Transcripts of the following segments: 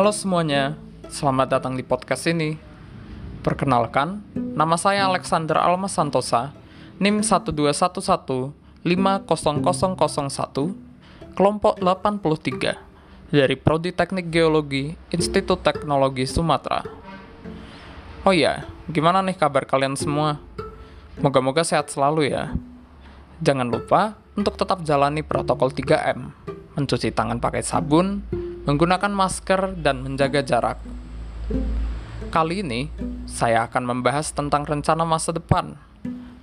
Halo semuanya, selamat datang di podcast ini. Perkenalkan, nama saya Alexander Alma Santosa, NIM 121150001, kelompok 83, dari Prodi Teknik Geologi, Institut Teknologi Sumatera. Oh iya, gimana nih kabar kalian semua? Moga-moga sehat selalu ya. Jangan lupa untuk tetap jalani protokol 3M, mencuci tangan pakai sabun, menggunakan masker, dan menjaga jarak. Kali ini, saya akan membahas tentang rencana masa depan,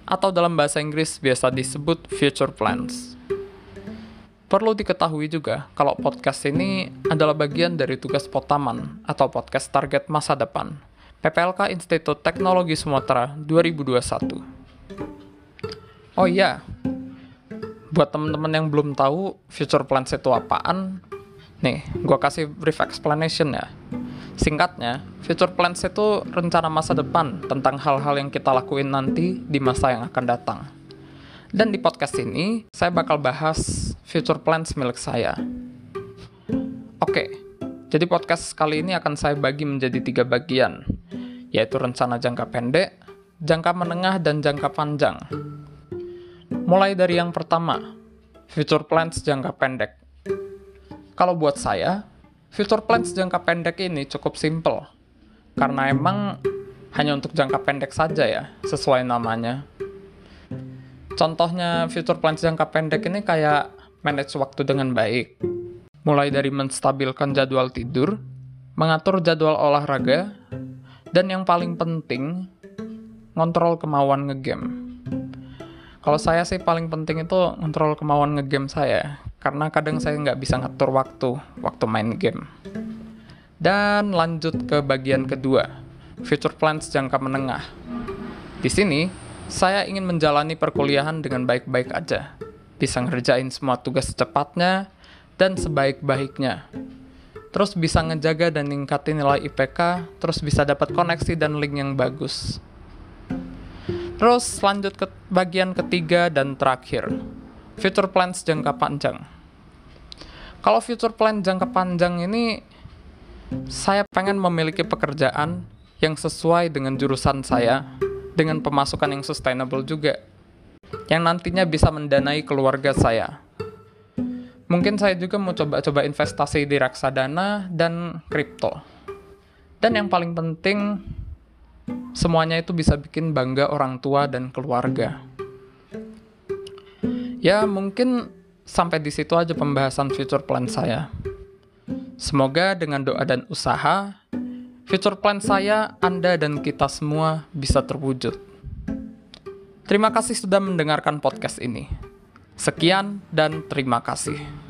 atau dalam bahasa Inggris biasa disebut future plans. Perlu diketahui juga kalau podcast ini adalah bagian dari tugas Potaman atau podcast target masa depan, PPLK Institut Teknologi Sumatera 2021. Oh iya, buat teman-teman yang belum tahu future plans itu apaan, nih, gue kasih brief explanation ya. Singkatnya, future plans itu rencana masa depan tentang hal-hal yang kita lakuin nanti di masa yang akan datang. Dan di podcast ini, saya bakal bahas future plans milik saya. Oke, jadi podcast kali ini akan saya bagi menjadi tiga bagian, yaitu rencana jangka pendek, jangka menengah, dan jangka panjang. Mulai dari yang pertama, future plans jangka pendek. Kalau buat saya, future plans jangka pendek ini cukup simple. Karena emang hanya untuk jangka pendek saja ya, sesuai namanya. Contohnya future plans jangka pendek ini kayak manage waktu dengan baik. Mulai dari menstabilkan jadwal tidur, mengatur jadwal olahraga, dan yang paling penting, ngontrol kemauan ngegame. Kalau saya sih paling penting itu ngontrol kemauan ngegame saya, karena kadang saya nggak bisa ngatur waktu waktu main game. Dan lanjut ke bagian kedua, future plans jangka menengah. Di sini, saya ingin menjalani perkuliahan dengan baik-baik aja, bisa ngerjain semua tugas secepatnya dan sebaik-baiknya. Terus bisa ngejaga dan ningkatin nilai IPK, terus bisa dapat koneksi dan link yang bagus. Terus lanjut ke bagian ketiga dan terakhir, future plans jangka panjang. Kalau future plan jangka panjang ini, saya pengen memiliki pekerjaan yang sesuai dengan jurusan saya, dengan pemasukan yang sustainable juga, yang nantinya bisa mendanai keluarga saya. Mungkin saya juga mau coba-coba investasi di reksadana dan kripto. Dan yang paling penting, semuanya itu bisa bikin bangga orang tua dan keluarga. Ya, mungkin sampai di situ aja pembahasan future plan saya. Semoga dengan doa dan usaha, future plan saya, Anda dan kita semua bisa terwujud. Terima kasih sudah mendengarkan podcast ini. Sekian dan terima kasih.